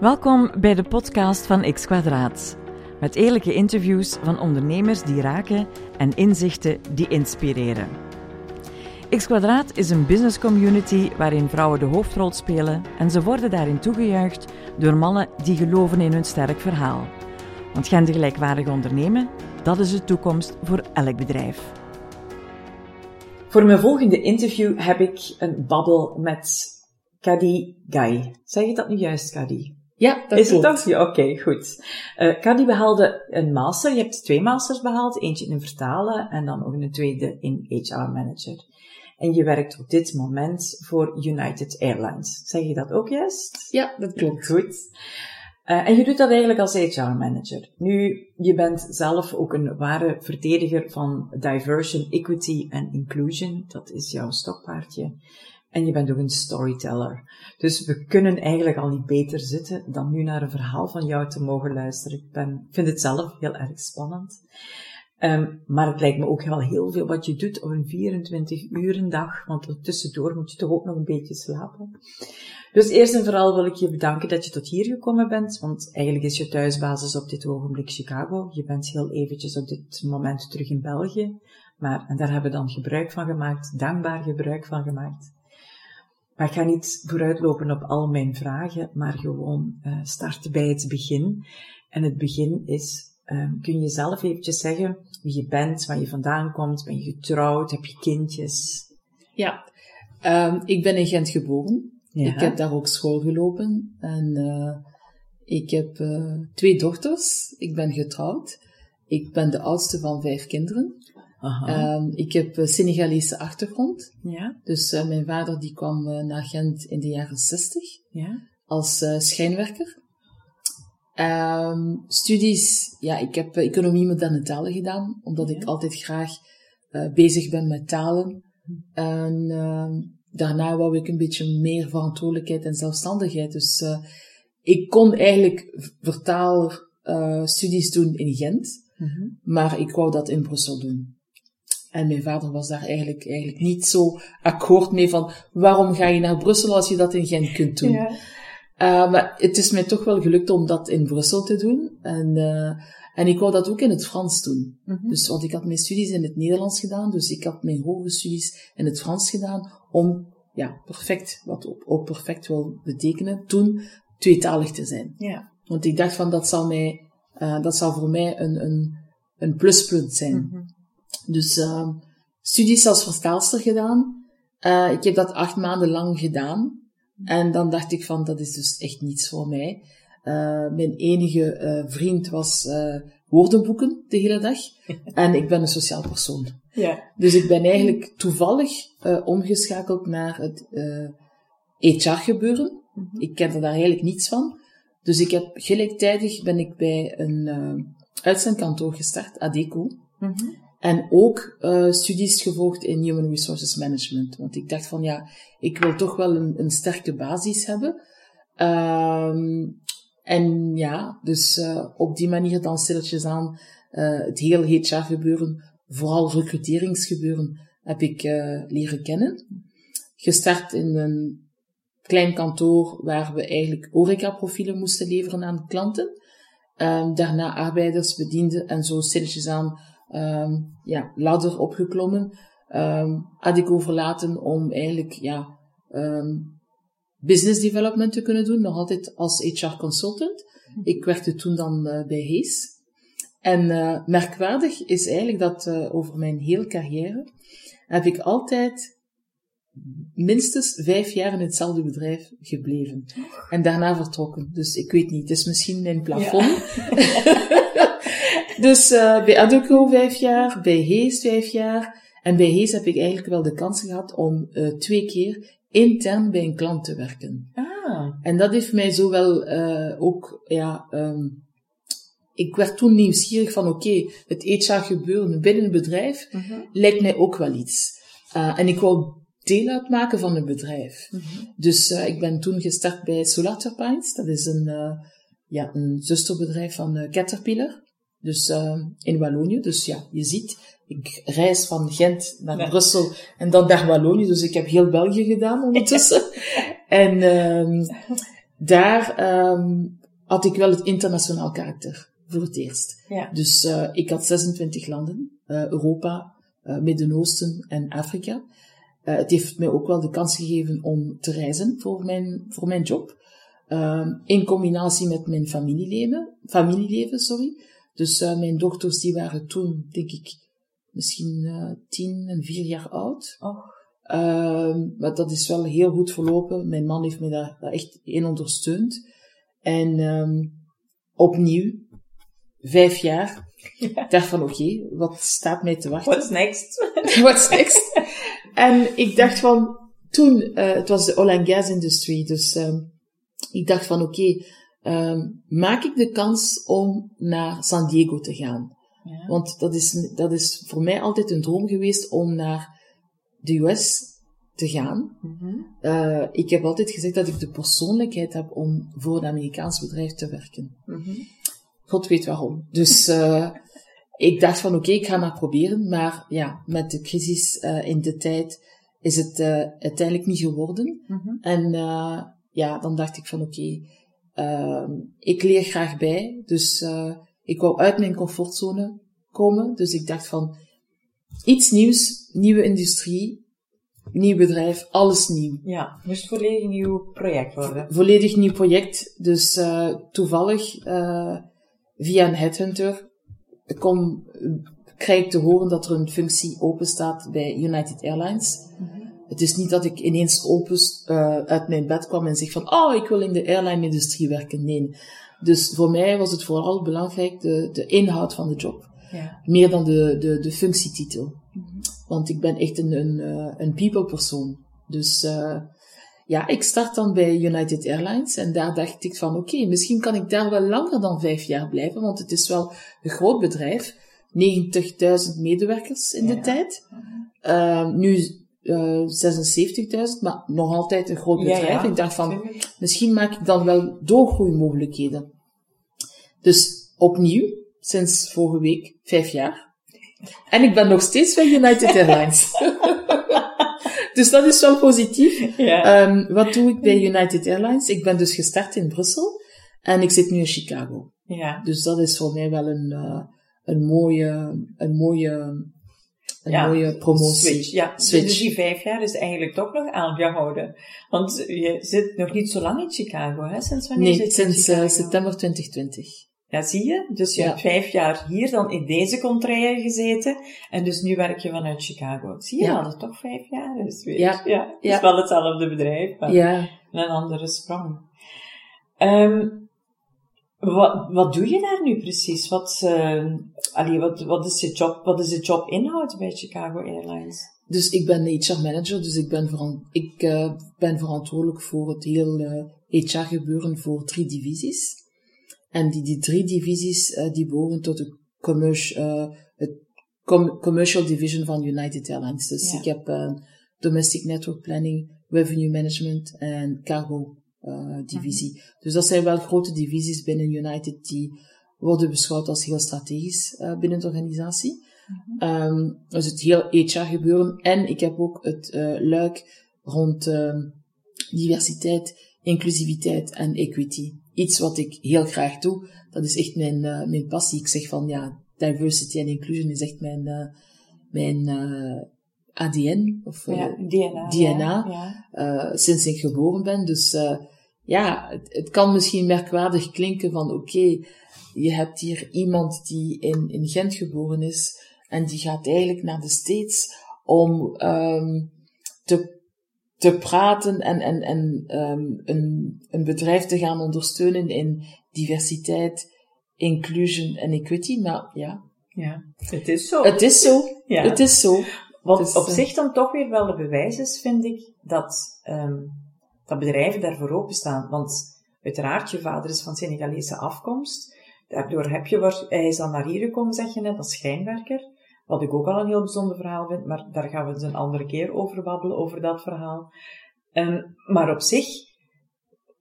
Welkom bij de podcast van X Kwadraat. Met eerlijke interviews van ondernemers die raken en inzichten die inspireren. X Kwadraat is een business community waarin vrouwen de hoofdrol spelen en ze worden daarin toegejuicht door mannen die geloven in hun sterk verhaal. Want gendergelijkwaardig ondernemen, dat is de toekomst voor elk bedrijf. Voor mijn volgende interview heb ik een babbel met Kadi Gai. Zeg je dat nu juist, Kadi? Ja, dat is klopt. het dat? Ja, oké, goed. Uh, Kadi behaalde een master. Je hebt twee masters behaald. Eentje in vertalen en dan nog een tweede in HR manager. En je werkt op dit moment voor United Airlines. Zeg je dat ook juist? Ja, dat klopt. Goed. Uh, en je doet dat eigenlijk als HR-manager. Nu, je bent zelf ook een ware verdediger van diversity, equity en inclusion. Dat is jouw stokpaardje. En je bent ook een storyteller. Dus we kunnen eigenlijk al niet beter zitten dan nu naar een verhaal van jou te mogen luisteren. Ik ben, vind het zelf heel erg spannend. Um, maar het lijkt me ook wel heel veel wat je doet op een 24 uur dag, want tussendoor moet je toch ook nog een beetje slapen. Dus eerst en vooral wil ik je bedanken dat je tot hier gekomen bent, want eigenlijk is je thuisbasis op dit ogenblik Chicago. Je bent heel eventjes op dit moment terug in België, maar en daar hebben we dan gebruik van gemaakt, dankbaar gebruik van gemaakt. Maar ik ga niet vooruitlopen op al mijn vragen, maar gewoon uh, starten bij het begin. En het begin is, um, kun je zelf eventjes zeggen wie je bent, waar je vandaan komt, ben je getrouwd, heb je kindjes? Ja, um, ik ben in Gent geboren. Ja. Ik heb daar ook school gelopen en uh, ik heb uh, twee dochters. Ik ben getrouwd. Ik ben de oudste van vijf kinderen. Um, ik heb uh, Senegalese achtergrond. Ja. Dus uh, mijn vader die kwam uh, naar Gent in de jaren 60 ja. als schijnwerker. Um, studies, ja, ik heb economie moderne talen gedaan, omdat ja. ik altijd graag bezig ben met talen. En daarna wou ik een beetje meer verantwoordelijkheid en zelfstandigheid. Dus ik kon eigenlijk vertaalstudies doen in Gent. Mm -hmm. Maar ik wou dat in Brussel doen. En mijn vader was daar eigenlijk, eigenlijk niet zo akkoord mee van, waarom ga je naar Brussel als je dat in Gent kunt doen? Ja. Uh, maar het is mij toch wel gelukt om dat in Brussel te doen. En, uh, en ik wou dat ook in het Frans doen. Mm -hmm. Dus, want ik had mijn studies in het Nederlands gedaan, dus ik had mijn hoge studies in het Frans gedaan om, ja, perfect, wat ook, ook perfect wil betekenen, toen tweetalig te zijn. Ja. Want ik dacht van, dat zal mij, uh, dat zal voor mij een, een, een pluspunt zijn. Mm -hmm. Dus uh, studies als vertaalster gedaan. Uh, ik heb dat acht maanden lang gedaan. En dan dacht ik van, dat is dus echt niets voor mij. Uh, mijn enige uh, vriend was woordenboeken de hele dag. en ik ben een sociaal persoon. Ja. Dus ik ben eigenlijk toevallig omgeschakeld naar het HR-gebeuren. Mm -hmm. Ik kende daar eigenlijk niets van. Dus ik heb gelijktijdig ben ik bij een uitzendkantoor gestart, Adeco. Mm -hmm. En ook uh, studies gevolgd in Human Resources Management. Want ik dacht van ja, ik wil toch wel een, een sterke basis hebben. Um, en ja, dus uh, op die manier dan stilletjes aan uh, het hele HR-gebeuren, vooral recruteringsgebeuren, heb ik leren kennen. Gestart in een klein kantoor waar we eigenlijk horeca-profielen moesten leveren aan klanten. Um, daarna arbeiders, bedienden en zo stilletjes aan um, ja, ladder opgeklommen. Um, had ik overlaten om eigenlijk ja, um, business development te kunnen doen, nog altijd als HR consultant. Ik werkte toen dan uh, bij Hayes. En uh, merkwaardig is eigenlijk dat uh, over mijn hele carrière heb ik altijd minstens vijf jaar in hetzelfde bedrijf gebleven. En daarna vertrokken. Dus ik weet niet, het is misschien mijn plafond. Ja. dus uh, bij Adoco vijf jaar, bij Hees vijf jaar. En bij Hees heb ik eigenlijk wel de kans gehad om uh, twee keer intern bij een klant te werken. Ah. En dat heeft mij zo wel uh, ook, ja, um, ik werd toen nieuwsgierig van oké, okay, het HR gebeuren binnen een bedrijf -huh. lijkt mij ook wel iets. En ik wou deel uitmaken van een bedrijf. -huh. Dus uh, ik ben toen gestart bij Solar Turbines. Dat is een, ja, een zusterbedrijf van Caterpillar. Dus uh, in Wallonië. Dus ja, je ziet, ik reis van Gent naar Ja. Brussel en dan naar Wallonië. Dus ik heb heel België gedaan ondertussen. en, um, daar ehm, had ik wel het internationaal karakter voor het eerst. Ja. Dus uh, ik had 26 landen, uh, Europa, uh, Midden-Oosten en Afrika. het heeft mij ook wel de kans gegeven om te reizen voor mijn, voor mijn job. In combinatie met mijn familieleven, familieleven sorry. Dus mijn dochters die waren toen, denk ik, misschien tien en vier jaar oud. Oh. Uh, maar dat is wel heel goed verlopen. Mijn man heeft me daar, daar echt in ondersteund. En um, opnieuw, vijf jaar. Ja. Dacht van, oké, okay, wat staat mij te wachten? What's next? What's next? en ik dacht van, toen, uh, het was de oil and gas industry, dus um, ik dacht van, oké, okay, um, maak ik de kans om naar San Diego te gaan? Ja. Want dat is, dat is voor mij altijd een droom geweest om naar de US te gaan. Mm -hmm. uh, ik heb altijd gezegd dat ik de persoonlijkheid heb om voor een Amerikaans bedrijf te werken. Mm -hmm. God weet waarom. Dus uh, ik dacht van oké, okay, ik ga maar proberen. Maar ja, met de crisis uh, in de tijd is het uiteindelijk niet geworden. Mm -hmm. En ja, dan dacht ik van oké, okay, ik leer graag bij. Dus ik wou uit mijn comfortzone komen. Dus ik dacht van iets nieuws, nieuwe industrie, nieuw bedrijf, alles nieuw. Ja, moest volledig nieuw project worden. Volledig nieuw project. Dus uh, toevallig uh, via een headhunter kom, krijg ik te horen dat er een functie open staat bij United Airlines. Mm -hmm. Het is niet dat ik ineens open uh, uit mijn bed kwam en zeg van, oh, ik wil in de airline-industrie werken. Nee. Dus voor mij was het vooral belangrijk de, de inhoud van de job. Ja. Meer dan de, de, de functietitel. Mm -hmm. Want ik ben echt een, een, een people persoon. Dus uh, ja, ik start dan bij United Airlines en daar dacht ik van oké, okay, misschien kan ik daar wel langer dan vijf jaar blijven, want het is wel een groot bedrijf. 90.000 medewerkers in de tijd. Uh, nu uh, 76.000, maar nog altijd een groot bedrijf. Ja, ja. Ik dacht van, misschien maak ik dan wel doorgroeimogelijkheden. Dus opnieuw, sinds vorige week, vijf jaar. En ik ben nog steeds bij United Airlines. dus dat is wel positief. Ja. Um, wat doe ik bij United Airlines? Ik ben dus gestart in Brussel en ik zit nu in Chicago. Ja. Dus dat is voor mij wel een, uh, een mooie, een mooie, een ja. mooie promotie. Switch. Ja. Switch. Dus die vijf jaar is eigenlijk toch nog aangehouden. Want je zit nog niet zo lang in Chicago, hè? Sinds wanneer Nee, zit sinds in uh, Chicago? september 2020. Ja, zie je? Dus je Ja. hebt vijf jaar hier dan in deze contraille gezeten. En dus nu werk je vanuit Chicago. Zie je Ja. dat het toch vijf jaar is weer? Ja. ja het is wel hetzelfde bedrijf, maar Ja. een andere sprong. Ehm wat, wat doe je daar nu precies? Wat, uh, allee, wat, wat, is je job, wat is de jobinhoud bij Chicago Airlines? Dus ik ben HR manager, dus ik ben, veran ik, uh, ben verantwoordelijk voor het heel uh, HR gebeuren voor drie divisies. En die, die drie divisies uh, die behoren tot de commercial, het com commercial division van United Airlines. Dus Ja. ik heb domestic network planning, revenue management en cargo divisie. Dus dat zijn wel grote divisies binnen United die worden beschouwd als heel strategisch binnen de organisatie. Um, dus het heel HR gebeuren. En ik heb ook het uh, luik rond uh, diversiteit, inclusiviteit en equity. Iets wat ik heel graag doe. Dat is echt mijn, uh, mijn passie. Ik zeg van ja, diversity en inclusion is echt mijn, mijn ADN. Of ja, DNA. DNA. Ja. sinds ik geboren ben. Dus ja, het, het, kan misschien merkwaardig klinken van oké, okay, je hebt hier iemand die in, in Gent geboren is en die gaat eigenlijk naar de States om um, te, te praten en, en, en um, een, een bedrijf te gaan ondersteunen in diversiteit, inclusion en equity. Maar ja. Ja, het is zo. Het is zo. Ja. Het is zo. Wat Dus, op eh, zich dan toch weer wel een bewijs is, vind ik, dat, um, dat bedrijven daarvoor openstaan. Want uiteraard, je vader is van Senegalese afkomst. Daardoor heb je, hij is dan naar hier gekomen, zeg je net, als schijnwerker. Wat ik ook al een heel bijzonder verhaal vind, maar daar gaan we eens een andere keer over babbelen, over dat verhaal. Um, maar op zich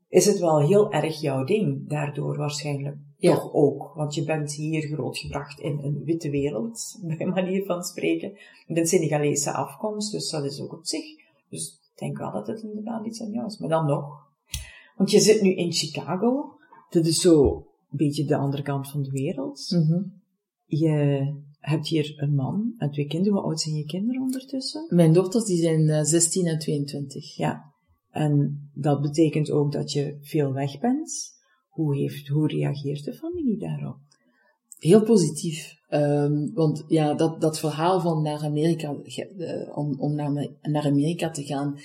is het wel heel erg jouw ding, daardoor waarschijnlijk. Ja. Toch ook, want je bent hier grootgebracht in een witte wereld, bij manier van spreken. Je bent Senegalese afkomst, dus dat is ook op zich. Dus denk wel dat het inderdaad iets aan jou is. Maar dan nog, Want je zit nu in Chicago. Dat is zo een beetje de andere kant van de wereld. Mhm. Je hebt hier een man en twee kinderen. Hoe oud zijn je kinderen ondertussen? Mijn dochters die zijn eh, 16 en 22. Ja. En dat betekent ook dat je veel weg bent. Hoe, heeft, hoe reageert de familie daarop? Heel positief. Ehm, want ja, dat, dat verhaal van naar Amerika, eh, om, om naar, naar Amerika te gaan,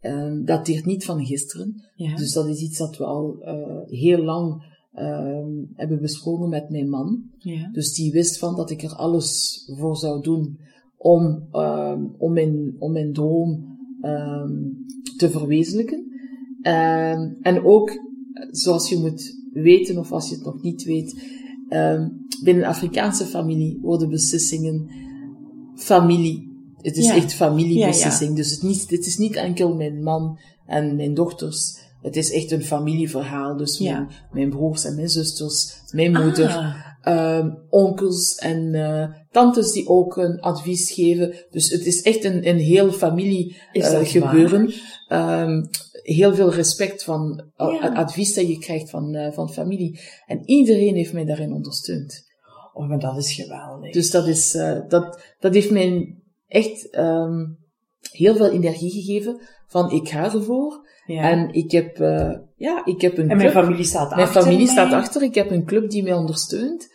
ehm, dateert niet van gisteren. Ja. Dus dat is iets dat we al eh, heel lang ehm, hebben besproken met mijn man. ja. Dus die wist van dat ik er alles voor zou doen om, om, mijn, om mijn droom te verwezenlijken. En ook, zoals je moet weten, of als je het nog niet weet, ehm, binnen een Afrikaanse familie worden beslissingen familie. Het is Ja. echt familiebeslissing. Dus het, niet, het is niet enkel mijn man en mijn dochters. Het is echt een familieverhaal. Dus mijn, mijn broers en mijn zusters, mijn moeder, Ah, ehm, onkels en eh, tantes die ook een advies geven. Dus het is echt een, een heel familie eh, gebeuren. Heel veel respect van eh, Ja. advies dat je krijgt van, eh, van familie. En iedereen heeft mij daarin ondersteund. oh, maar dat is geweldig. Dus dat, is, eh, dat, dat heeft mij echt ehm, heel veel energie gegeven. Van ik ga ervoor. ja. En ik heb, eh, ja, ik heb een En mijn club. familie staat Mijn achter familie mij. staat achter. Ik heb een club die mij ondersteunt.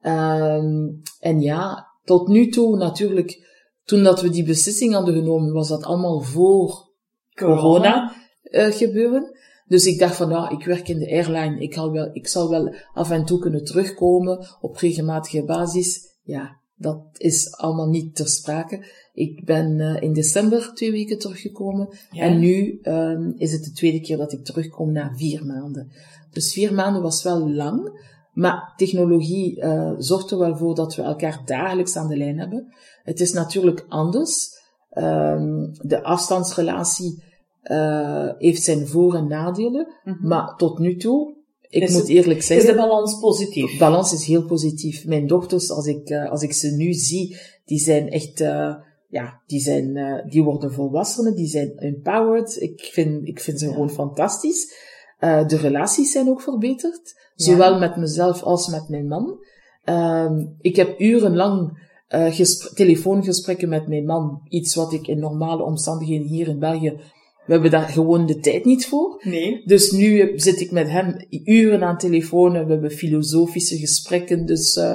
Ehm, en ja, tot nu toe natuurlijk, toen dat we die beslissing hadden genomen, was dat allemaal voor corona eh, gebeuren. Dus ik dacht van, ja, ik werk in de airline. Ik, zal wel, ik zal wel af en toe kunnen terugkomen op regelmatige basis. Ja, dat is allemaal niet ter sprake. Ik ben eh, in december twee weken teruggekomen. Ja. En nu ehm, is het de tweede keer dat ik terugkom na vier maanden. Dus vier maanden was wel lang. Maar technologie eh, zorgt er wel voor dat we elkaar dagelijks aan de lijn hebben. Het is natuurlijk anders. Ehm, de afstandsrelatie eh, heeft zijn voor- en nadelen. Mhm. Maar tot nu toe, ik Is moet het- eerlijk Is zeggen, de balans positief? de balans is heel positief. Mijn dochters, als ik, eh, als ik ze nu zie, die zijn echt, eh, ja, die zijn, die worden volwassenen, die zijn empowered. Ik vind, ik vind ze Ja. gewoon fantastisch. De relaties zijn ook verbeterd. Ja. Zowel met mezelf als met mijn man. Ehm, ik heb urenlang gespr- telefoongesprekken met mijn man. Iets wat ik in normale omstandigheden hier in België, we hebben daar gewoon de tijd niet voor. Nee. Dus nu zit ik met hem uren aan telefoon en we hebben filosofische gesprekken. Dus eh,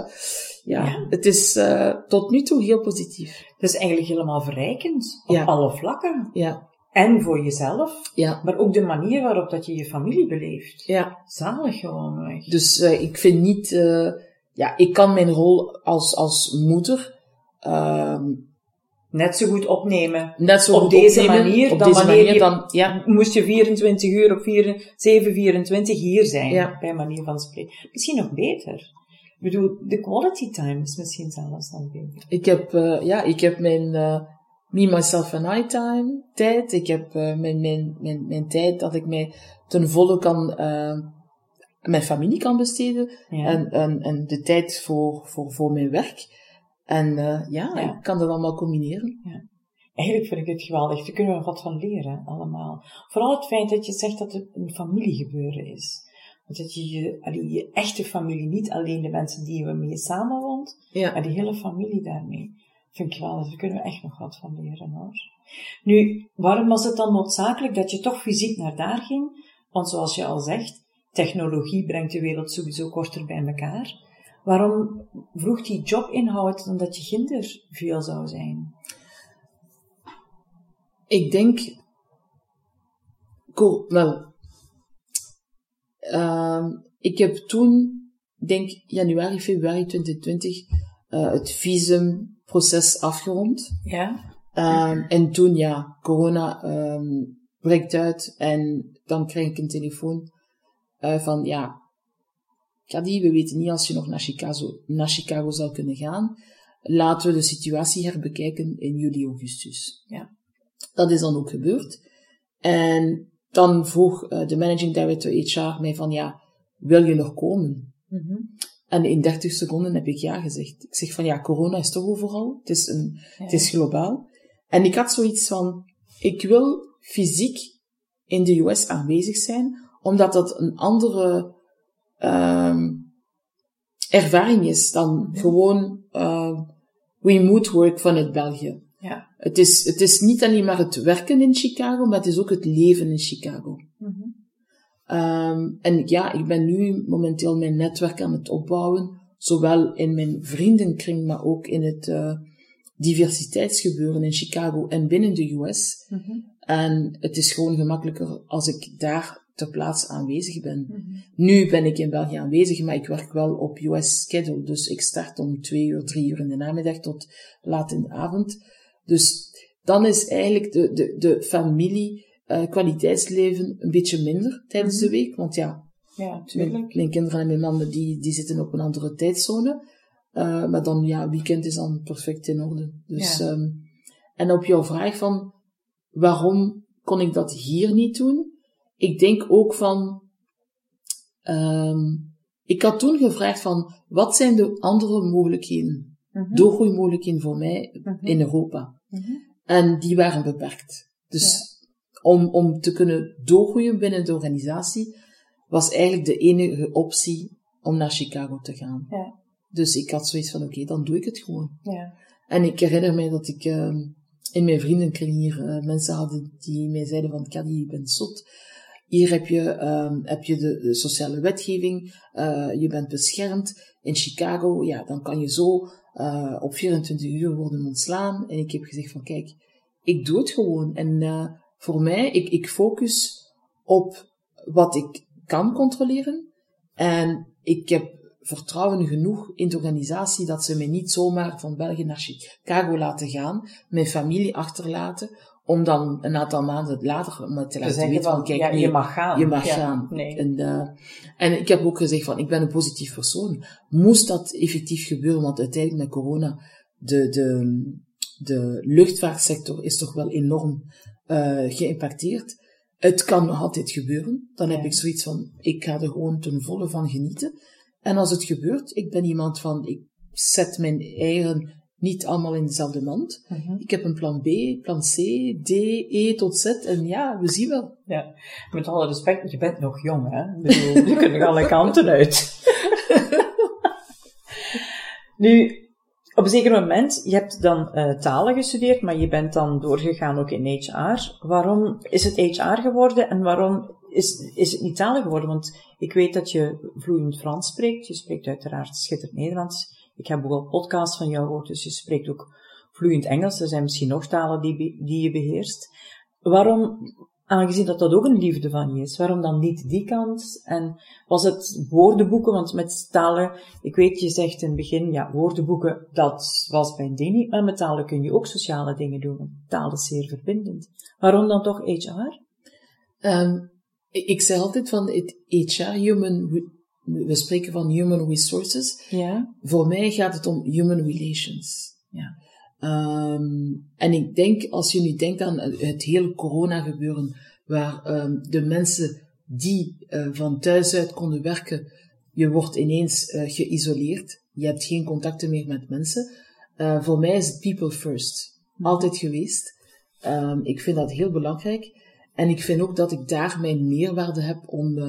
ja, Ja. het is eh, tot nu toe heel positief. Het is eigenlijk helemaal verrijkend. Op Ja. alle vlakken. Ja, En voor jezelf. ja, Maar ook de manier waarop dat je je familie beleeft. ja. Zalig gewoon. Dus eh, ik vind niet, ja, ik kan mijn rol als, als moeder ehm, Net zo goed opnemen. net zo Op goed deze opnemen. manier op dan deze wanneer manier je- dan, ja, Moest je 24 uur op 4, 7, 24 hier zijn. Ja. Bij manier van spreken. Misschien nog beter. Ik bedoel, de quality time is misschien zelfs dan beter. Ik heb, eh, ja, ik heb mijn eh, me, myself and I time tijd. Ik heb eh, mijn, mijn, mijn, mijn tijd dat ik mij ten volle kan, mijn familie kan besteden. Ja. En, en, en de tijd voor, voor, voor mijn werk. En eh, ja, Ja. ik kan dat allemaal combineren. Eigenlijk vind ik het geweldig. Daar kunnen we nog wat van leren, allemaal. Vooral het feit dat je zegt dat het een familiegebeuren is. Dat je je, allee, je echte familie, niet alleen de mensen die je mee samenwoont, Ja. maar die hele familie daarmee. Vind ik geweldig. Daar kunnen we echt nog wat van leren, hoor. Nu, waarom was het dan noodzakelijk dat je toch fysiek naar daar ging? Want zoals je al zegt, technologie brengt de wereld sowieso korter bij elkaar. Waarom vroeg die jobinhoud dan dat je kinder veel zou zijn? Ik denk, cool, wel, ehm, ik heb toen, denk januari, februari 2020, eh, het visumproces afgerond. Ja? Ehm, en toen, ja, corona ehm breekt uit en dan krijg ik een telefoon eh, van, ja, Kadi, we weten niet als je nog naar Chicago, naar Chicago zou kunnen gaan. Laten we de situatie herbekijken in juli, augustus. Ja. Dat is dan ook gebeurd. En dan vroeg eh, de managing director HR mij van, ja, wil je nog komen? Mhm. En in 30 seconden heb ik ja gezegd. Ik zeg van, ja, corona is toch overal? Het is, een, Ja. het is globaal. En ik had zoiets van, ik wil fysiek in de US aanwezig zijn, Omdat dat een andere um, ervaring is dan gewoon uh, remote work vanuit België. Ja. Het is, het is niet alleen maar het werken in Chicago, maar het is ook het leven in Chicago. Mm Um, en ja, ik ben nu momenteel mijn netwerk aan het opbouwen, zowel in mijn vriendenkring, maar ook in het uh, diversiteitsgebeuren in Chicago en binnen de US. Mhm. En het is gewoon gemakkelijker als ik daar ter plaatse aanwezig ben. Mhm. Nu ben ik in België aanwezig, maar ik werk wel op US schedule. Dus ik start om twee uur, drie uur in de namiddag tot laat in de avond. Dus dan is eigenlijk de, de, de familie, uh, kwaliteitsleven een beetje minder tijdens de week. Want ja, Ja, mijn, kinderen en mijn mannen die, die zitten op een andere tijdzone. Uh, maar dan, ja, weekend is dan perfect in orde. Dus, Ja. um, en op jouw vraag van, waarom kon ik dat hier niet doen? Ik denk ook van, um, ik had toen gevraagd van, wat zijn de andere mogelijkheden, Mhm. doorgroeimogelijkheden voor mij Mhm. in Europa? Mhm. En die waren beperkt. Dus om, om te kunnen doorgroeien binnen de organisatie, was eigenlijk de enige optie om naar Chicago te gaan. Ja. Dus ik had zoiets van, oké, dan doe ik het gewoon. Ja. En ik herinner mij dat ik uh, in mijn vriendenkring hier uh, mensen hadden die mij zeiden van, Caddy, je bent zot. Hier heb je, um, heb je de, de sociale wetgeving, uh, je bent beschermd. In Chicago, ja, dan kan je zo uh, op 24 uur worden ontslaan. En ik heb gezegd van, kijk, ik doe het gewoon. En uh, voor mij, ik, ik focus op wat ik kan controleren. En ik heb vertrouwen genoeg in de organisatie dat ze mij niet zomaar van België naar Chicago laten gaan, mijn familie achterlaten, om dan een aantal maanden later me te Te laten weten van, kijk, ja, nee, je mag gaan. je mag Ja, gaan. Nee. En, uh, en ik heb ook gezegd van, ik ben een positief persoon. Moest dat effectief gebeuren, want uiteindelijk met corona, de, de, de luchtvaartsector is toch wel enorm uh, geïmpacteerd. Het kan nog altijd gebeuren. Dan heb Ja. ik zoiets van, ik ga er gewoon ten volle van genieten. En als het gebeurt, ik ben iemand van, ik zet mijn eieren niet allemaal in dezelfde mand. Mhm. Ik heb een plan B, plan C, D, E tot Z. En ja, we zien wel. Ja, met alle respect, je bent nog jong, hè? Bedoel, je kunt nog alle kanten uit. nu, op een zeker moment, je hebt dan uh, talen gestudeerd, maar je bent dan doorgegaan ook in HR. Waarom is het HR geworden en waarom is, is het niet talen geworden? Want ik weet dat je vloeiend Frans spreekt. Je spreekt uiteraard schitterend Nederlands. Ik heb ook al podcasts van jou gehoord, dus je spreekt ook vloeiend Engels. Er zijn misschien nog talen die, die je beheerst. Waarom, aangezien dat dat ook een liefde van je is, waarom dan niet die kant? En was het woordenboeken, want met talen, ik weet, je zegt in het begin, ja, woordenboeken, dat was mijn ding niet, maar met talen kun je ook sociale dingen doen. Taal is zeer verbindend. Waarom dan toch HR? Um, ik, zeg altijd van het HR, human, we spreken van human resources. Ja. Voor mij gaat het om human relations. Ja. Um, en ik denk, als je nu denkt aan het hele corona gebeuren, waar um, de mensen die uh, van thuis uit konden werken, je wordt ineens uh, geïsoleerd. Je hebt geen contacten meer met mensen. Uh, voor mij is het people first. Mhm. Altijd geweest. Um, ik vind dat heel belangrijk. En ik vind ook dat ik daar mijn meerwaarde heb om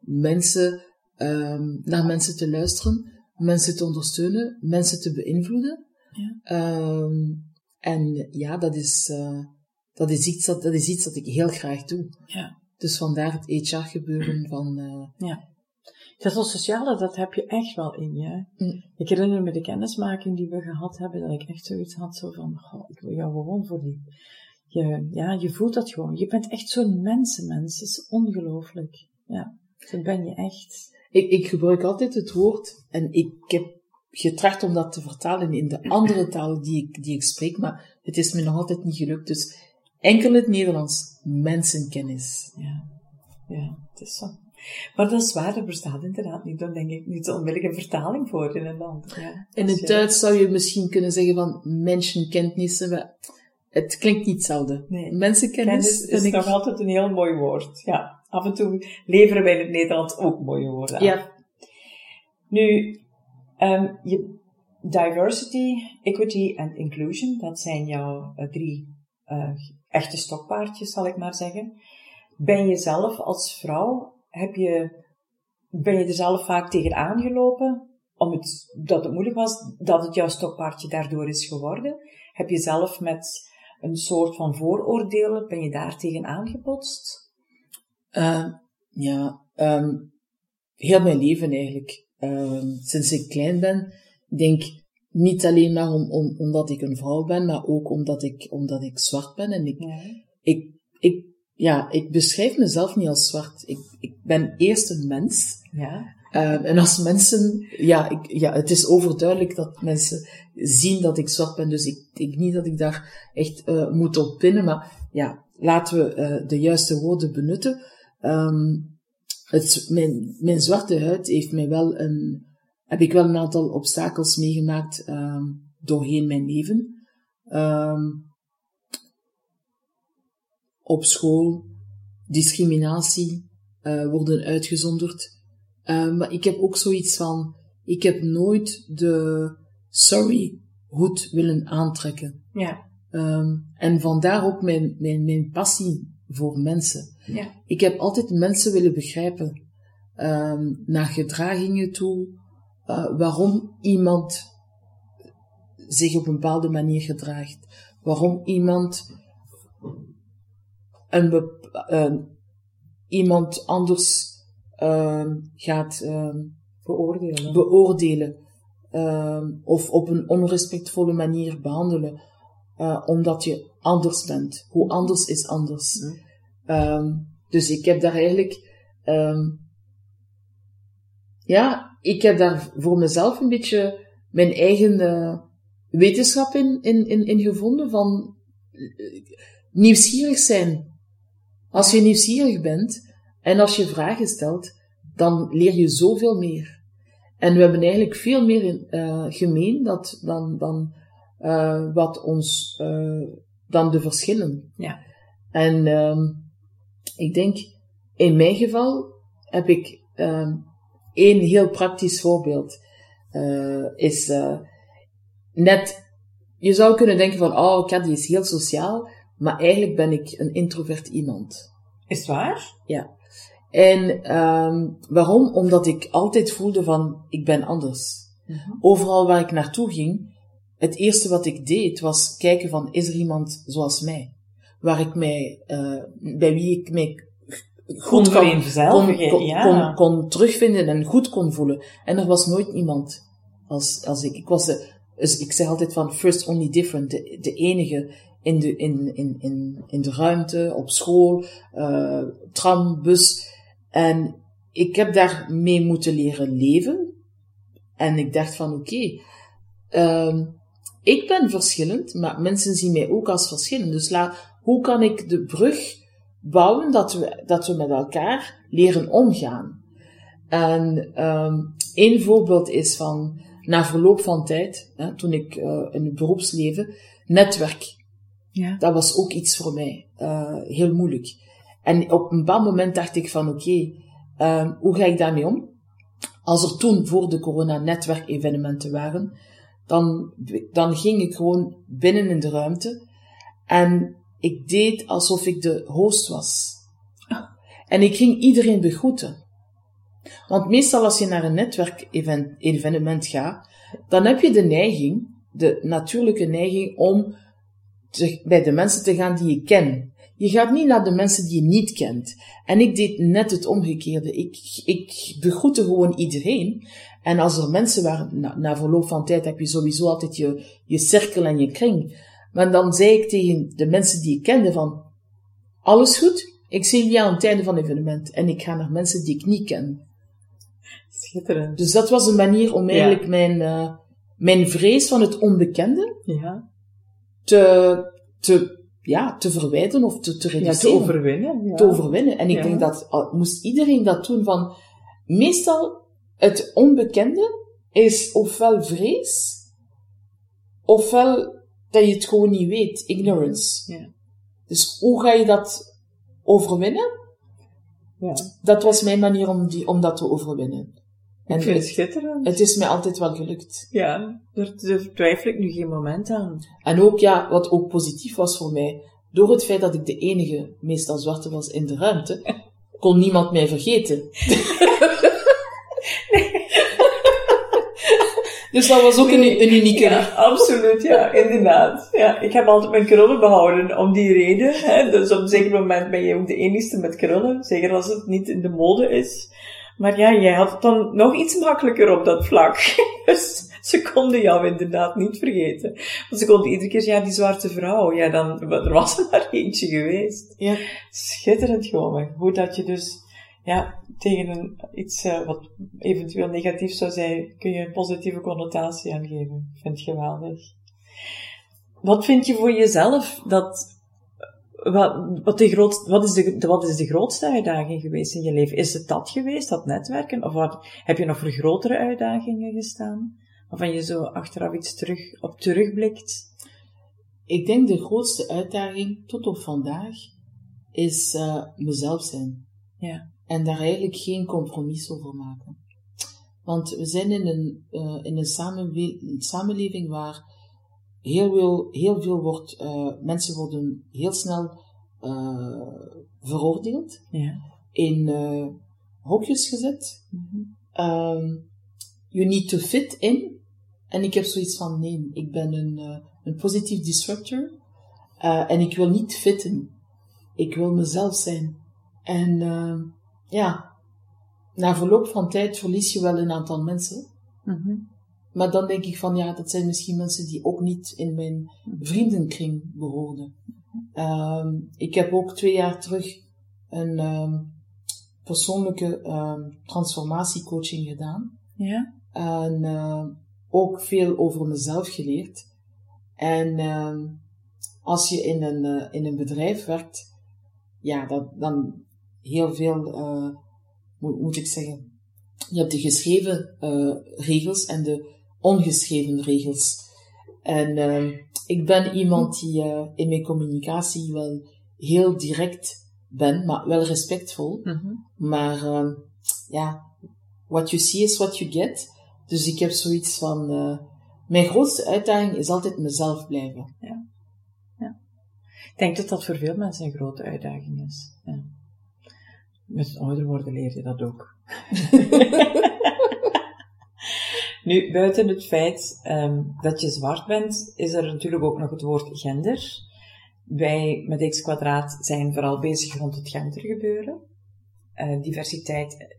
mensen, um, naar mensen te luisteren, mensen te ondersteunen, mensen te beïnvloeden. Ja. Um, en ja, dat is, uh, dat, is iets dat, dat is iets dat ik heel graag doe. Ja. Dus vandaar het HR-gebeuren van... Uh, ja. Dat sociale, dat heb je echt wel in je. Mm. Ik herinner me de kennismaking die we gehad hebben, dat ik echt zoiets had, zo van, goh, ik wil jou gewoon voor die... Je, ja, je voelt dat gewoon. Je bent echt zo'n mensenmens. Het is ongelooflijk. Ja, zo ben je echt. Ik, ik gebruik altijd het woord, en ik heb getracht om dat te vertalen in de andere talen die ik, die ik spreek, maar het is me nog altijd niet gelukt. Dus enkel het Nederlands, mensenkennis. Ja, ja, het is zo. Maar dat is waar, er bestaat inderdaad niet, dan denk ik, niet onmiddellijk een vertaling voor in een land. Ja, in het Duits zou je misschien kunnen zeggen van mensenkennis, maar het klinkt niet hetzelfde. Nee. Mensenkennis Kennis is ik... nog altijd een heel mooi woord. Ja, af en toe leveren wij in het Nederlands ook mooie woorden aan. Ja. Nu, um, je, diversity, equity en inclusion, dat zijn jouw uh, drie uh, echte stokpaardjes, zal ik maar zeggen. Ben je zelf als vrouw heb je, ben je er zelf vaak tegen aangelopen? Om het, dat het moeilijk was, dat het jouw stokpaardje daardoor is geworden? Heb je zelf met een soort van vooroordelen, ben je daar tegen aangebotst? Uh, ja, um, heel mijn leven eigenlijk. Uh, sinds ik klein ben, denk niet alleen maar om, om, omdat ik een vrouw ben, maar ook omdat ik, omdat ik zwart ben. En ik, ja. ik, ik, ja, ik beschrijf mezelf niet als zwart. Ik, ik ben eerst een mens. Ja. Uh, en als mensen, ja, ik, ja, het is overduidelijk dat mensen zien dat ik zwart ben, dus ik denk niet dat ik daar echt uh, moet op pinnen, maar ja, laten we uh, de juiste woorden benutten. Um, het, mijn, mijn zwarte huid heeft mij wel een, heb ik wel een aantal obstakels meegemaakt um, doorheen mijn leven. Um, op school, discriminatie, uh, worden uitgezonderd. Uh, maar ik heb ook zoiets van, ik heb nooit de sorry hoed willen aantrekken. Ja. Um, en vandaar ook mijn, mijn, mijn passie voor mensen. Ja. Ik heb altijd mensen willen begrijpen, um, naar gedragingen toe, uh, waarom iemand zich op een bepaalde manier gedraagt. Waarom iemand een uh, iemand anders uh, gaat beoordelen. beoordelen of op een onrespectvolle manier behandelen, uh, omdat je anders bent. Hoe anders is anders. Mm. dus ik heb daar eigenlijk, ja, ik heb daar voor mezelf een beetje mijn eigen uh, wetenschap in, in, in, in gevonden van nieuwsgierig zijn. Als je nieuwsgierig bent en als je vragen stelt, dan leer je zoveel meer. En we hebben eigenlijk veel meer in, uh, gemeen dat, dan, dan uh, wat ons, uh, dan de verschillen. Ja. En um, ik denk, in mijn geval heb ik um, één heel praktisch voorbeeld. is net, je zou kunnen denken van, oh, Kat, die is heel sociaal. Maar eigenlijk ben ik een introvert iemand. Is het waar? Ja. En um, waarom? Omdat ik altijd voelde van, ik ben anders. -hmm. Overal waar ik naartoe ging, het eerste wat ik deed was kijken van, is er iemand zoals mij? Waar ik mij, uh, bij wie ik mij goed kon, kon, kon, ja. kon, kon, terugvinden en goed kon voelen. En er was nooit iemand als, als ik. Ik was de, dus ik zeg altijd van, first only different, de, de enige in de, in, in, in, in de ruimte, op school, uh, tram, bus. En ik heb daar mee moeten leren leven. En ik dacht van, oké, okay, um, ik ben verschillend, maar mensen zien mij ook als verschillend. Dus la, hoe kan ik de brug bouwen dat we, dat we met elkaar leren omgaan? En um, één voorbeeld is van, na verloop van tijd, hè, toen ik uh, in het beroepsleven, netwerk. Ja. Dat was ook iets voor mij, uh, heel moeilijk. En op een bepaald moment dacht ik van, oké, okay, uh, hoe ga ik daarmee om? Als er toen voor de corona netwerkevenementen waren, dan, dan ging ik gewoon binnen in de ruimte en ik deed alsof ik de host was. En ik ging iedereen begroeten. Want meestal als je naar een netwerkevenement gaat, dan heb je de neiging, de natuurlijke neiging om bij de mensen te gaan die je kent. Je gaat niet naar de mensen die je niet kent. En ik deed net het omgekeerde. Ik, ik begroette gewoon iedereen. En als er mensen waren, na, na verloop van tijd heb je sowieso altijd je, je cirkel en je kring. Maar dan zei ik tegen de mensen die ik kende van, alles goed? Ik zie jullie aan het einde van het evenement. En ik ga naar mensen die ik niet ken. Schitterend. Dus dat was een manier om eigenlijk ja. mijn, uh, mijn vrees van het onbekende ja. te, te, ja, te verwijderen of te, te reduceren. Ja, te overwinnen. Ja. Te overwinnen. En ik ja. denk dat, moest iedereen dat doen van, meestal het onbekende is ofwel vrees, ofwel dat je het gewoon niet weet, ignorance. Ja. Dus hoe ga je dat overwinnen? Ja. Dat was mijn manier om, die, om dat te overwinnen. En ik vind het schitterend. Het is mij altijd wel gelukt. Ja, daar, daar twijfel ik nu geen moment aan. En ook, ja, wat ook positief was voor mij, door het feit dat ik de enige, meestal zwarte was in de ruimte, kon niemand mij vergeten. Dus dat was ook een, een unieke. Ja, absoluut, ja, inderdaad. Ja, ik heb altijd mijn krullen behouden om die reden. Hè. Dus op een zeker moment ben je ook de enige met krullen, zeker als het niet in de mode is. Maar ja, jij had het dan nog iets makkelijker op dat vlak. Dus ze konden jou inderdaad niet vergeten. Want ze konden iedere keer, ja, die zwarte vrouw, ja, dan, er was er maar eentje geweest. Ja. Schitterend gewoon. Hoe dat je dus, ja, tegen een, iets uh, wat eventueel negatief zou zijn, kun je een positieve connotatie aan geven. Vind ik geweldig. Wat vind je voor jezelf dat, wat, wat, de groot, wat, is de, wat is de grootste uitdaging geweest in je leven? Is het dat geweest, dat netwerken? Of wat, heb je nog voor grotere uitdagingen gestaan? Waarvan je zo achteraf iets terug, op terugblikt? Ik denk de grootste uitdaging tot op vandaag is uh, mezelf zijn. Ja. En daar eigenlijk geen compromis over maken. Want we zijn in een, uh, in een, samenleving waar heel veel, heel veel wordt, uh, mensen worden heel snel uh, veroordeeld, ja. in hokjes gezet. Um, you need to fit in. En ik heb zoiets van, nee, ik ben een, een positief disruptor. en ik wil niet fitten. Ik wil mezelf zijn. En ja, na verloop van tijd verlies je wel een aantal mensen. Mm-hmm. Maar dan denk ik van ja, dat zijn misschien mensen die ook niet in mijn vriendenkring behoorden. Um, ik heb ook twee jaar terug een um, persoonlijke um, transformatiecoaching gedaan. Ja. En uh, ook veel over mezelf geleerd. En als je in een, uh, in een bedrijf werkt, ja, dat, dan heel veel, uh, moet, moet ik zeggen, je hebt de geschreven regels en de ongeschreven regels. En uh, ik ben iemand die uh, in mijn communicatie wel heel direct ben, maar wel respectvol. Mm-hmm. Maar uh, ja, what you see is what you get. Dus ik heb zoiets van, uh, mijn grootste uitdaging is altijd mezelf blijven. Ja. ja. Ik denk dat dat voor veel mensen een grote uitdaging is. Ja. Met het ouder worden leer je dat ook. nu, buiten het feit um, dat je zwart bent, is er natuurlijk ook nog het woord gender. Wij met X kwadraat zijn vooral bezig rond het gendergebeuren. Uh, diversiteit,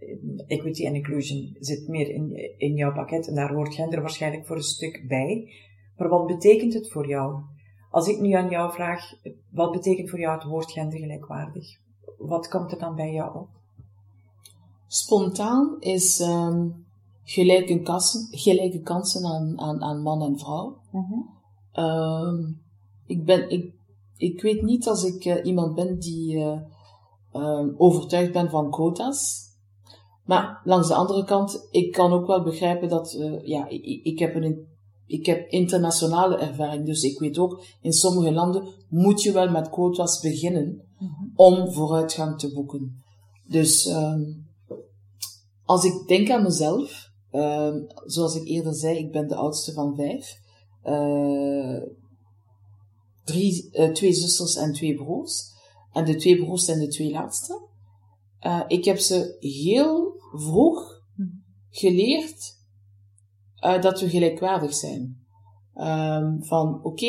equity en inclusion zit meer in, in jouw pakket en daar hoort gender waarschijnlijk voor een stuk bij. Maar wat betekent het voor jou? Als ik nu aan jou vraag, wat betekent voor jou het woord gendergelijkwaardig? Wat komt er dan bij jou op? Spontaan is um, gelijke, kansen, gelijke kansen aan, aan, aan man en vrouw. Mm-hmm. Um, ik, ben, ik, ik weet niet als ik uh, iemand ben die uh, um, overtuigd ben van quota's. Maar langs de andere kant, ik kan ook wel begrijpen dat, uh, ja, ik, ik, heb een, ik heb internationale ervaring. Dus ik weet ook, in sommige landen moet je wel met quota's beginnen mm-hmm. om vooruitgang te boeken. Dus um, als ik denk aan mezelf, uh, zoals ik eerder zei, ik ben de oudste van vijf. Uh, drie, uh, twee zusters en twee broers. En de twee broers zijn de twee laatste. Uh, ik heb ze heel vroeg geleerd dat we gelijkwaardig zijn. Um, van oké,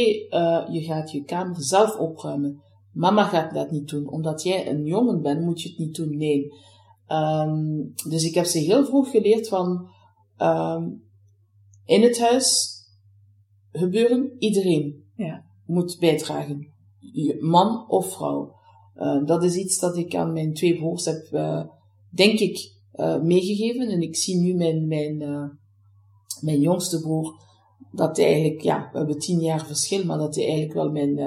je gaat je kamer zelf opruimen. Mama gaat dat niet doen. Omdat jij een jongen bent, moet je het niet doen. Nee. Um, dus ik heb ze heel vroeg geleerd van um, in het huis gebeuren, iedereen ja. moet bijdragen. Man of vrouw. Uh, dat is iets dat ik aan mijn twee broers heb, uh, denk ik, uh, meegegeven. En ik zie nu mijn, mijn, mijn jongste broer, dat hij eigenlijk, ja, we hebben tien jaar verschil, maar dat hij eigenlijk wel mijn,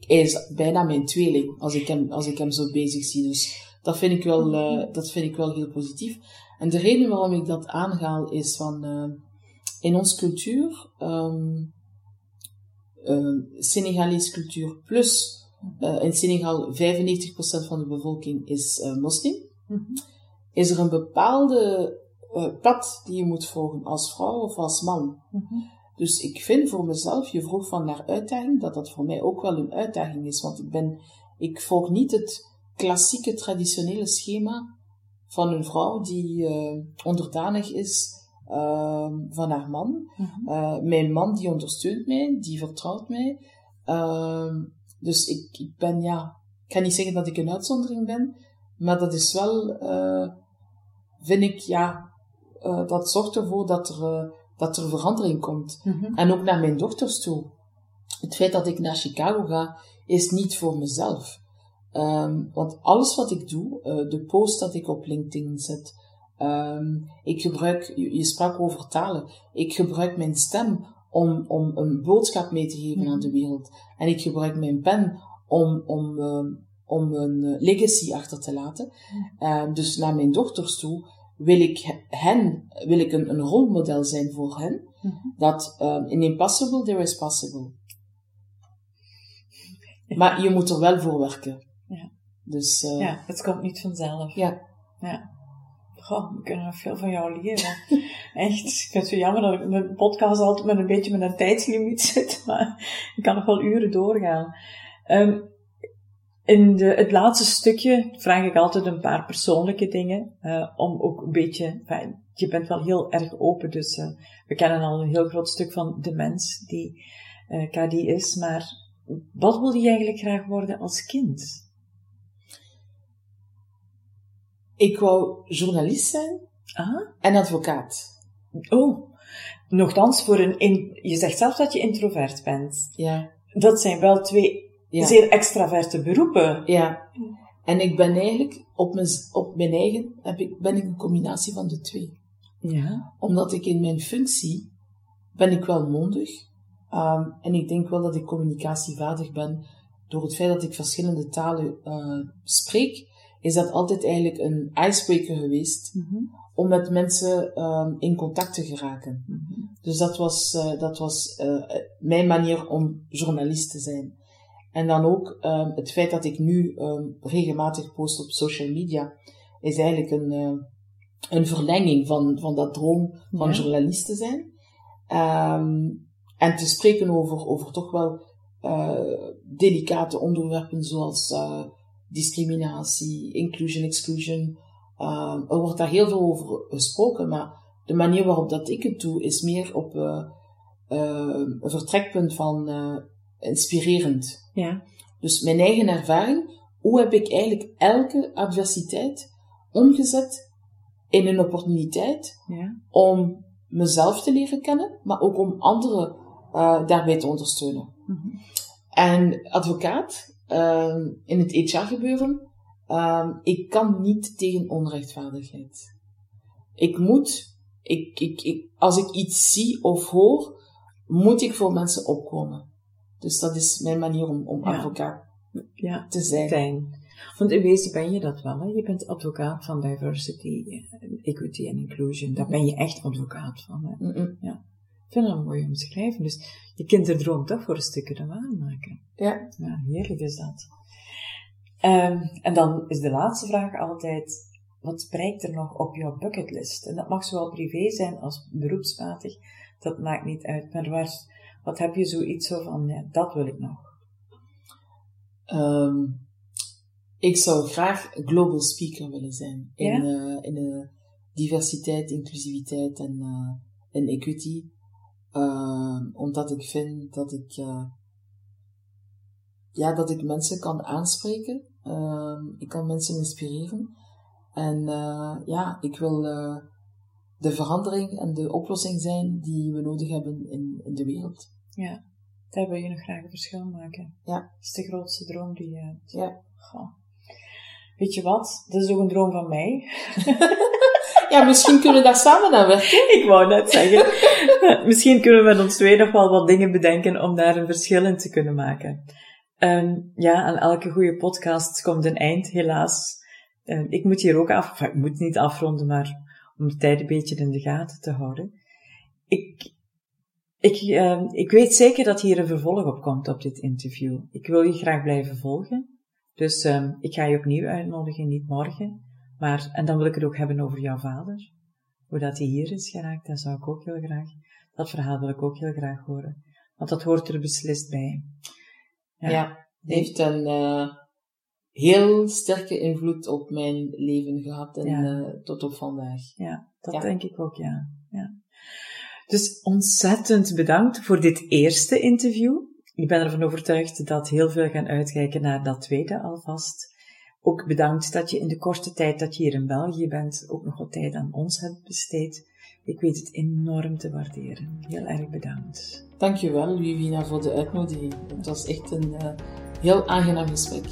hij is bijna mijn tweeling, als ik hem, als ik hem zo bezig zie. Dus dat vind ik wel, dat vind ik wel heel positief. En de reden waarom ik dat aanhaal is van, uh, in onze cultuur, um, uh, Senegalese cultuur plus, uh, in Senegal 95% van de bevolking is moslim, mm-hmm. is er een bepaalde pad die je moet volgen als vrouw of als man. Mm-hmm. Dus ik vind voor mezelf, je vroeg van naar uitdaging, dat dat voor mij ook wel een uitdaging is, want ik ben, ik volg niet het klassieke, traditionele schema van een vrouw die uh, onderdanig is uh, van haar man. uh, mijn man die ondersteunt mij, die vertrouwt mij. Ehm, dus ik, ik ben, ja, ik ga niet zeggen dat ik een uitzondering ben, maar dat is wel, uh, vind ik, ja, uh, dat zorgt ervoor dat er, uh, dat er verandering komt. Mhm. En ook naar mijn dochters toe. Het feit dat ik naar Chicago ga, is niet voor mezelf. Um, want alles wat ik doe, de post dat ik op LinkedIn zet, um, ik gebruik, je, je sprak over talen, ik gebruik mijn stem om, om een boodschap mee te geven aan de wereld. En ik gebruik mijn pen om, om, uh, om een legacy achter te laten. Uh, dus naar mijn dochters toe wil ik hen, wil ik een, een rolmodel zijn voor hen. Mm-hmm. Dat in impossible there is possible. Maar je moet er wel voor werken. Ja. Dus, uh, ja, het komt niet vanzelf. Ja. Ja. Goh, we kunnen nog veel van jou leren. Echt. Ik vind het zo jammer dat ik mijn podcast altijd met een beetje met een tijdslimiet zit. Maar ik kan nog wel uren doorgaan. Um, in de, het laatste stukje vraag ik altijd een paar persoonlijke dingen. Uh, om ook een beetje, enfin, je bent wel heel erg open, dus uh, we kennen al een heel groot stuk van de mens die KD is. Maar wat wil je eigenlijk graag worden als kind? Ik wou journalist zijn ah? en advocaat. Oh, nogthans, voor een in, je zegt zelf dat je introvert bent. Ja. Dat zijn wel twee ja. zeer extraverte beroepen. Ja. En ik ben eigenlijk, op mijn, op mijn eigen, heb ik, ben ik een combinatie van de twee. Ja. Omdat ik in mijn functie, ben ik wel mondig. Um, en ik denk wel dat ik communicatievaardig ben. Door het feit dat ik verschillende talen uh, spreek, is dat altijd eigenlijk een icebreaker geweest. Mm -hmm. Om met mensen um, in contact te geraken. Mm -hmm. Dus dat was, uh, dat was uh, mijn manier om journalist te zijn. En dan ook um, het feit dat ik nu um, regelmatig post op social media, is eigenlijk een, uh, een verlenging van, van dat droom van Ja. journalist te zijn. En te spreken over, over toch wel delicate onderwerpen zoals discriminatie, inclusion, exclusion. Uh, er wordt daar heel veel over gesproken, maar de manier waarop dat ik het doe is meer op uh, uh, een vertrekpunt van inspirerend. Ja. Dus mijn eigen ervaring, hoe heb ik eigenlijk elke adversiteit omgezet in een opportuniteit Ja. om mezelf te leren kennen, maar ook om anderen uh, daarbij te ondersteunen. Mhm. En advocaat, uh, in het HR-gebeuren, uh, ik kan niet tegen onrechtvaardigheid. Ik moet, ik, ik, ik, als ik iets zie of hoor, moet ik voor mensen opkomen. Dus dat is mijn manier om, om Ja. advocaat Ja. te zijn. Fijn. Want in wezen ben je dat wel, hè? Je bent advocaat van diversity, eh, equity en inclusion. Daar ben je echt advocaat van, hè? Vind dat een mooie omschrijving. Dus je kinderdroom toch voor een stukje te waarmaken. Ja. Ja, heerlijk is dat. Ehm, en dan is de laatste vraag altijd, wat spreekt er nog op jouw bucketlist? En dat mag zowel privé zijn als beroepsmatig. Dat maakt niet uit. Maar waar, wat heb je zoiets zo van, ja, dat wil ik nog? Um, ik zou graag global speaker willen zijn. In, Ja? uh, in uh, diversiteit, inclusiviteit en, uh, en equity. Uh, omdat ik vind dat ik, uh, ja, dat ik mensen kan aanspreken. Uh, ik kan mensen inspireren. En uh, ja, ik wil uh, de verandering en de oplossing zijn die we nodig hebben in, in de wereld. Ja, daar wil je nog graag een verschil maken. Ja. Dat is de grootste droom die je hebt. Ja. Goh. Weet je wat? Dat is ook een droom van mij. Ja, misschien kunnen we daar samen aan werken. Ik wou net zeggen. Misschien kunnen we met ons twee nog wel wat dingen bedenken om daar een verschil in te kunnen maken. Um, ja, aan elke goede podcast komt een eind, helaas. Um, ik moet hier ook af, ik moet niet afronden, maar om de tijd een beetje in de gaten te houden. Ik, ik, um, ik weet zeker dat hier een vervolg op komt op dit interview. Ik wil je graag blijven volgen. Dus ik ga je opnieuw uitnodigen, niet morgen. Maar, en dan wil ik het ook hebben over jouw vader. Hoe dat hij hier is geraakt, dat zou ik ook heel graag, dat verhaal wil ik ook heel graag horen. Want dat hoort er beslist bij. Ja, ja heeft een, uh, heel sterke invloed op mijn leven gehad en tot op vandaag. Ja, dat denk ik ook, ja. ja. Dus ontzettend bedankt voor dit eerste interview. Ik ben ervan overtuigd dat heel veel gaan uitkijken naar dat tweede alvast. Ook bedankt dat je in de korte tijd dat je hier in België bent ook nog wat tijd aan ons hebt besteed. Ik weet het enorm te waarderen. Heel erg bedankt. Dankjewel, Vivina, voor de uitnodiging. Het was echt een uh, heel aangenaam gesprek.